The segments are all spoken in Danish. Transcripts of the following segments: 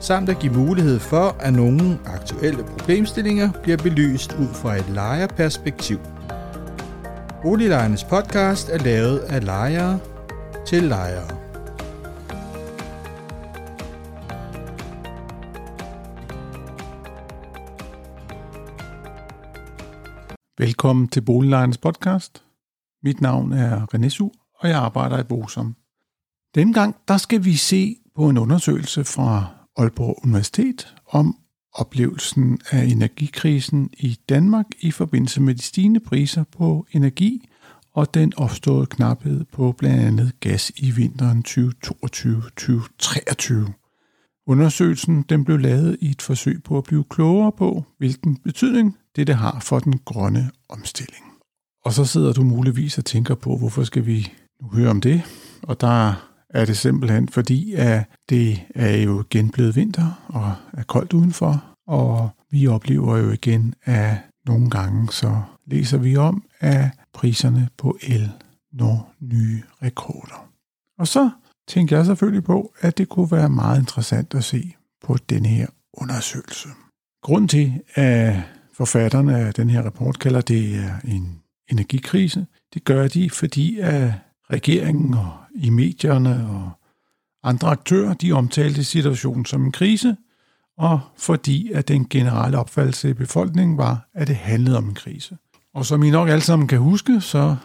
samt at give mulighed for, at nogle aktuelle problemstillinger bliver belyst ud fra et lejerperspektiv. Boliglejernes podcast er lavet af lejere til lejere. Velkommen til Boliglejernes podcast. Mit navn er René Su, og jeg arbejder i Bosom. Denne gang der skal vi se på en undersøgelse fra Aalborg Universitet om oplevelsen af energikrisen i Danmark i forbindelse med de stigende priser på energi og den opståede knaphed på blandt andet gas i vinteren 2022-2023. Undersøgelsen den blev lavet i et forsøg på at blive klogere på, hvilken betydning det har for den grønne omstilling. Og så sidder du muligvis og tænker på, hvorfor skal vi nu høre om det? Og der er det simpelthen fordi, at det er jo igen blevet vinter og er koldt udenfor, og vi oplever jo igen, at nogle gange så læser vi om, at priserne på el når nye rekorder. Og så tænkte jeg selvfølgelig på, at det kunne være meget interessant at se på denne her undersøgelse. Grund til, at forfatterne af den her rapport kalder det en energikrise, det gør de, fordi at regeringen og i medierne og andre aktører, de omtalte situationen som en krise, og fordi at den generelle opfattelse i befolkningen var, at det handlede om en krise. Og som I nok alle sammen kan huske, så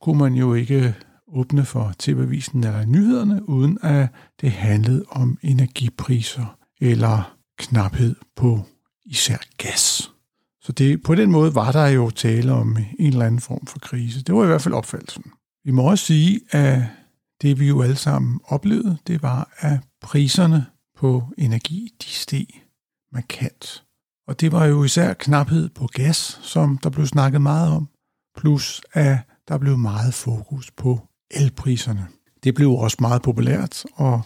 kunne man jo ikke åbne for TV-avisen eller nyhederne, uden at det handlede om energipriser eller knaphed på især gas. Så det, på den måde var der jo tale om en eller anden form for krise. Det var i hvert fald opfattelsen. Vi må også sige, at det vi jo alle sammen oplevede, det var, at priserne på energi, de steg markant. Og det var jo især knaphed på gas, som der blev snakket meget om, plus at der blev meget fokus på elpriserne. Det blev også meget populært at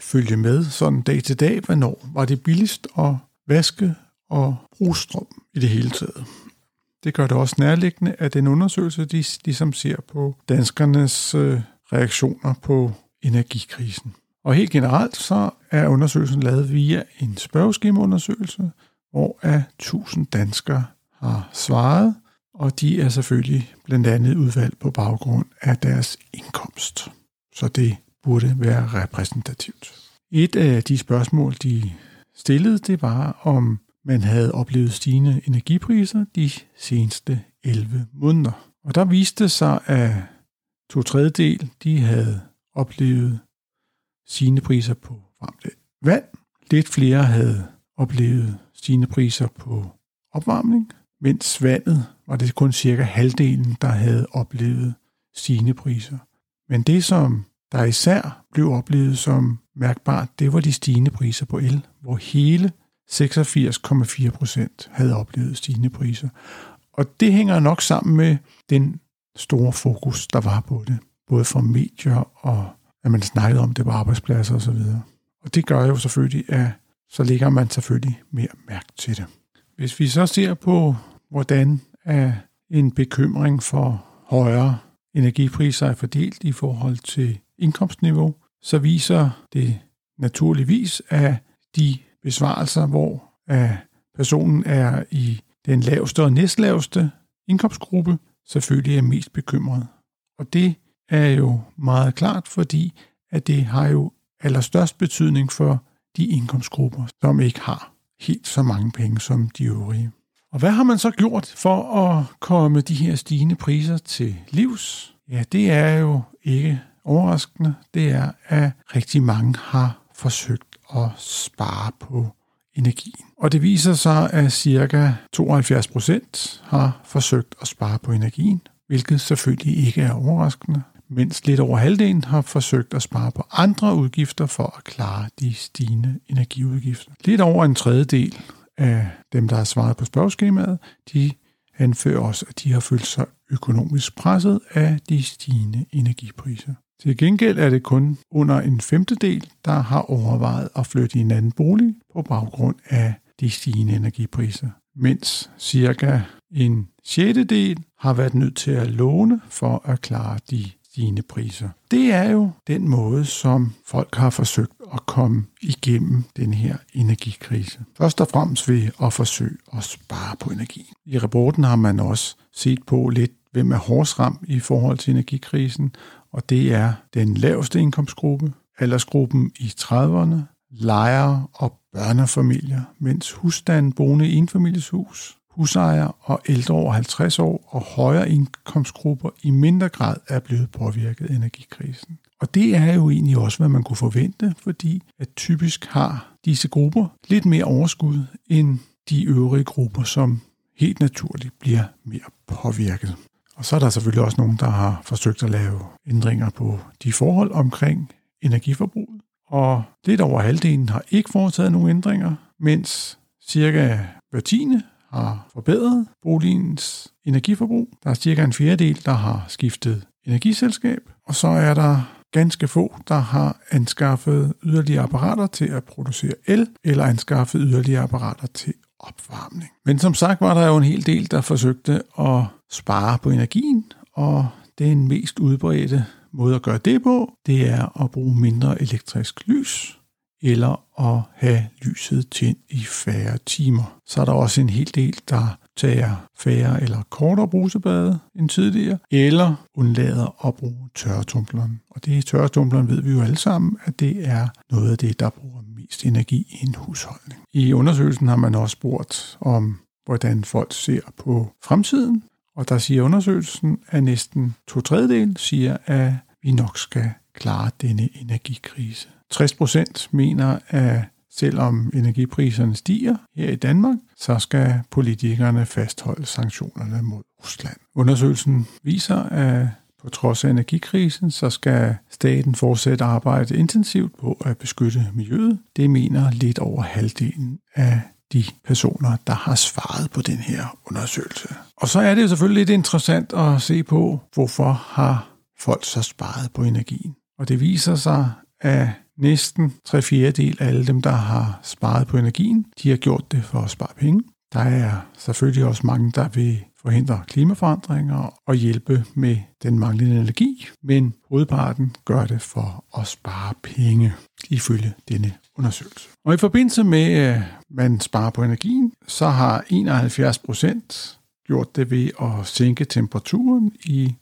følge med sådan dag til dag, hvornår var det billigst at vaske og bruge strøm i det hele taget. Det gør det også nærliggende, at den undersøgelse de ligesom ser på danskernes øh, reaktioner på energikrisen. Og helt generelt så er undersøgelsen lavet via en spørgeskemaundersøgelse, hvor af 1000 danskere har svaret, og de er selvfølgelig blandt andet udvalgt på baggrund af deres indkomst. Så det burde være repræsentativt. Et af de spørgsmål, de stillede, det var, om man havde oplevet stigende energipriser de seneste 11 måneder. Og der viste sig, at to tredjedel, de havde oplevet stigende priser på varmt vand. Lidt flere havde oplevet stigende priser på opvarmning, mens vandet var det kun cirka halvdelen, der havde oplevet stigende priser. Men det, som der især blev oplevet som mærkbart, det var de stigende priser på el, hvor hele 86,4 procent havde oplevet stigende priser. Og det hænger nok sammen med den store fokus, der var på det. Både fra medier og at man snakkede om det på arbejdspladser osv. Og, og det gør jo selvfølgelig, at så lægger man selvfølgelig mere mærke til det. Hvis vi så ser på, hvordan er en bekymring for højere energipriser er fordelt i forhold til indkomstniveau, så viser det naturligvis, at de besvarelser, hvor at personen er i den laveste og næstlaveste indkomstgruppe, selvfølgelig er mest bekymret. Og det er jo meget klart, fordi at det har jo allerstørst betydning for de indkomstgrupper, som ikke har helt så mange penge som de øvrige. Og hvad har man så gjort for at komme de her stigende priser til livs? Ja, det er jo ikke overraskende. Det er, at rigtig mange har forsøgt at spare på energien. Og det viser sig, at ca. 72 procent har forsøgt at spare på energien, hvilket selvfølgelig ikke er overraskende. mens lidt over halvdelen har forsøgt at spare på andre udgifter for at klare de stigende energiudgifter. Lidt over en tredjedel af dem, der har svaret på spørgeskemaet, de anfører også, at de har følt sig økonomisk presset af de stigende energipriser. Til gengæld er det kun under en femtedel, der har overvejet at flytte i en anden bolig på baggrund af de stigende energipriser, mens cirka en sjettedel har været nødt til at låne for at klare de stigende priser. Det er jo den måde, som folk har forsøgt at komme igennem den her energikrise. Først og fremmest ved at forsøge at spare på energi. I rapporten har man også set på lidt, hvem er hårdest ramt i forhold til energikrisen, og det er den laveste indkomstgruppe, aldersgruppen i 30'erne, lejere og børnefamilier, mens husstanden boende i enfamilieshus, husejere og ældre over 50 år og højere indkomstgrupper i mindre grad er blevet påvirket af energikrisen. Og det er jo egentlig også, hvad man kunne forvente, fordi at typisk har disse grupper lidt mere overskud end de øvrige grupper, som helt naturligt bliver mere påvirket. Og så er der selvfølgelig også nogen, der har forsøgt at lave ændringer på de forhold omkring energiforbruget. Og lidt over halvdelen har ikke foretaget nogen ændringer, mens cirka hver tiende har forbedret boligens energiforbrug. Der er cirka en fjerdedel, der har skiftet energiselskab. Og så er der ganske få, der har anskaffet yderligere apparater til at producere el, eller anskaffet yderligere apparater til opvarmning. Men som sagt var der jo en hel del, der forsøgte at spare på energien, og den mest udbredte måde at gøre det på, det er at bruge mindre elektrisk lys, eller at have lyset tændt i færre timer. Så er der også en hel del, der tager færre eller kortere brusebade end tidligere, eller undlader at bruge tørretumbleren. Og det tørretumbleren ved vi jo alle sammen, at det er noget af det, der bruger mest energi i en husholdning. I undersøgelsen har man også spurgt om, hvordan folk ser på fremtiden, og der siger undersøgelsen, at næsten to tredjedel siger, at vi nok skal klare denne energikrise. 60 procent mener, at selvom energipriserne stiger her i Danmark, så skal politikerne fastholde sanktionerne mod Rusland. Undersøgelsen viser, at på trods af energikrisen, så skal staten fortsætte arbejde intensivt på at beskytte miljøet. Det mener lidt over halvdelen af de personer, der har svaret på den her undersøgelse. Og så er det jo selvfølgelig lidt interessant at se på, hvorfor har folk så sparet på energien. Og det viser sig, at næsten tre fjerdedel af alle dem, der har sparet på energien, de har gjort det for at spare penge. Der er selvfølgelig også mange, der vil forhindre klimaforandringer og hjælpe med den manglende energi, men hovedparten gør det for at spare penge, ifølge denne undersøgelse. Og i forbindelse med, at man sparer på energien, så har 71 procent gjort det ved at sænke temperaturen i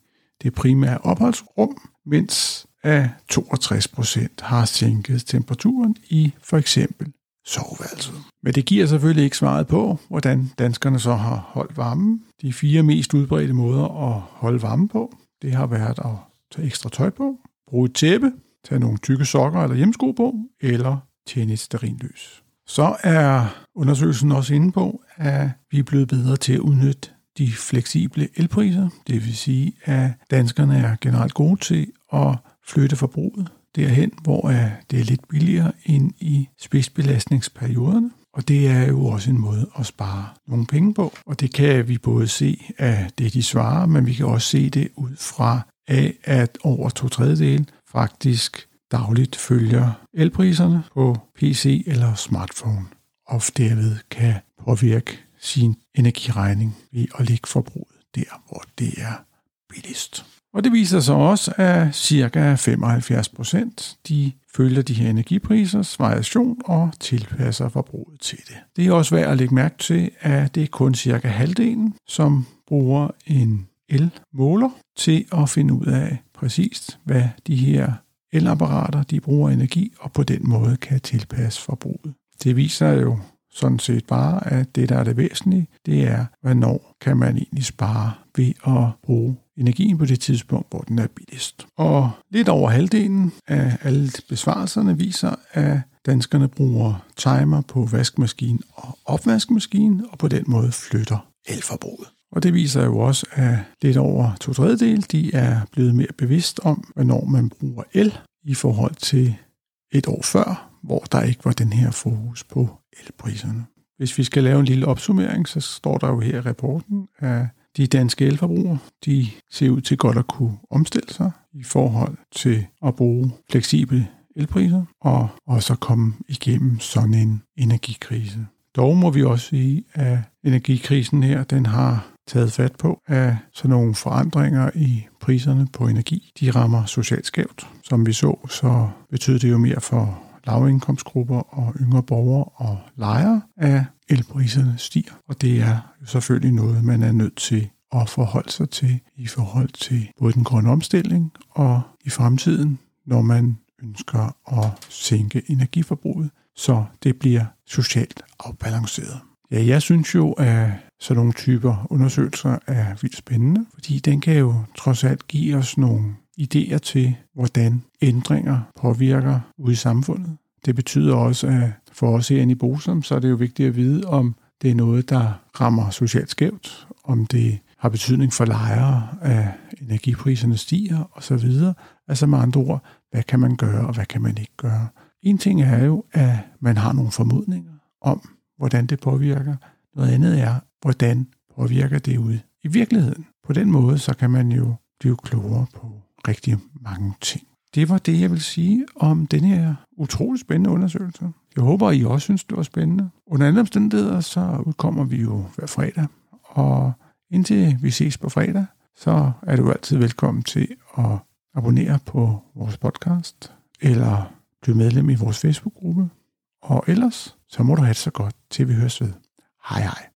det primære opholdsrum, mens af 62 procent har sænket temperaturen i for eksempel soveværelset. Men det giver selvfølgelig ikke svaret på, hvordan danskerne så har holdt varmen. De fire mest udbredte måder at holde varme på, det har været at tage ekstra tøj på, bruge et tæppe, tage nogle tykke sokker eller hjemmesko på, eller tænde et sterinlys. Så er undersøgelsen også inde på, at vi er blevet bedre til at udnytte de fleksible elpriser. Det vil sige, at danskerne er generelt gode til at flytte forbruget derhen, hvor øh, det er lidt billigere end i spidsbelastningsperioderne. Og det er jo også en måde at spare nogle penge på. Og det kan vi både se af det, de svarer, men vi kan også se det ud fra af, at over to tredjedele faktisk dagligt følger elpriserne på PC eller smartphone, og derved kan påvirke sin energiregning ved at lægge forbruget der, hvor det er billigst. Og det viser sig også, at ca. 75 procent de følger de her energiprisers variation og tilpasser forbruget til det. Det er også værd at lægge mærke til, at det er kun cirka halvdelen, som bruger en elmåler til at finde ud af præcist, hvad de her elapparater de bruger energi, og på den måde kan tilpasse forbruget. Det viser jo sådan set bare, at det, der er det væsentlige, det er, hvornår kan man egentlig spare ved at bruge energien på det tidspunkt, hvor den er billigst. Og lidt over halvdelen af alle besvarelserne viser, at danskerne bruger timer på vaskemaskinen og opvaskemaskinen, og på den måde flytter elforbruget. Og det viser jo også, at lidt over to tredjedel, de er blevet mere bevidst om, hvornår man bruger el i forhold til et år før, hvor der ikke var den her fokus på elpriserne. Hvis vi skal lave en lille opsummering, så står der jo her i rapporten, at de danske elforbrugere, de ser ud til godt at kunne omstille sig i forhold til at bruge fleksible elpriser og også komme igennem sådan en energikrise. Dog må vi også sige, at energikrisen her, den har taget fat på, at sådan nogle forandringer i priserne på energi, de rammer socialt skævt. Som vi så, så betyder det jo mere for lavindkomstgrupper og yngre borgere og lejere, at elpriserne stiger. Og det er jo selvfølgelig noget, man er nødt til at forholde sig til i forhold til både den grønne omstilling og i fremtiden, når man ønsker at sænke energiforbruget, så det bliver socialt afbalanceret. Ja, jeg synes jo, at sådan nogle typer undersøgelser er vildt spændende, fordi den kan jo trods alt give os nogle idéer til, hvordan ændringer påvirker ude i samfundet. Det betyder også, at for os herinde i Bosom, så er det jo vigtigt at vide, om det er noget, der rammer socialt skævt, om det har betydning for lejere, at energipriserne stiger osv. Altså med andre ord, hvad kan man gøre, og hvad kan man ikke gøre? En ting er jo, at man har nogle formodninger om, hvordan det påvirker. Noget andet er, hvordan påvirker det ud i virkeligheden. På den måde, så kan man jo blive klogere på rigtig mange ting. Det var det, jeg vil sige om den her utrolig spændende undersøgelse. Jeg håber, I også synes, det var spændende. Under andre omstændigheder, så udkommer vi jo hver fredag, og indtil vi ses på fredag, så er du altid velkommen til at abonnere på vores podcast, eller blive medlem i vores Facebook-gruppe. Og ellers, så må du have det så godt, til vi høres ved. Hej hej.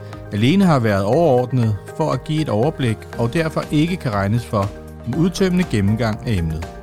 alene har været overordnet for at give et overblik og derfor ikke kan regnes for en udtømmende gennemgang af emnet.